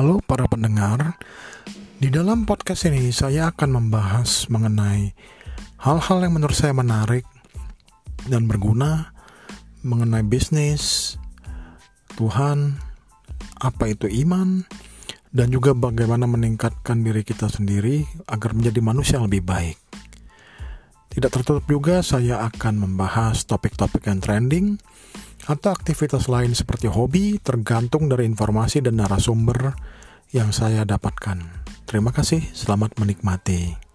Halo para pendengar, di dalam podcast ini saya akan membahas mengenai hal-hal yang menurut saya menarik dan berguna mengenai bisnis, Tuhan, apa itu iman, dan juga bagaimana meningkatkan diri kita sendiri agar menjadi manusia yang lebih baik. Tidak tertutup juga saya akan membahas topik-topik yang trending, atau aktivitas lain seperti hobi tergantung dari informasi dan narasumber yang saya dapatkan. Terima kasih, selamat menikmati.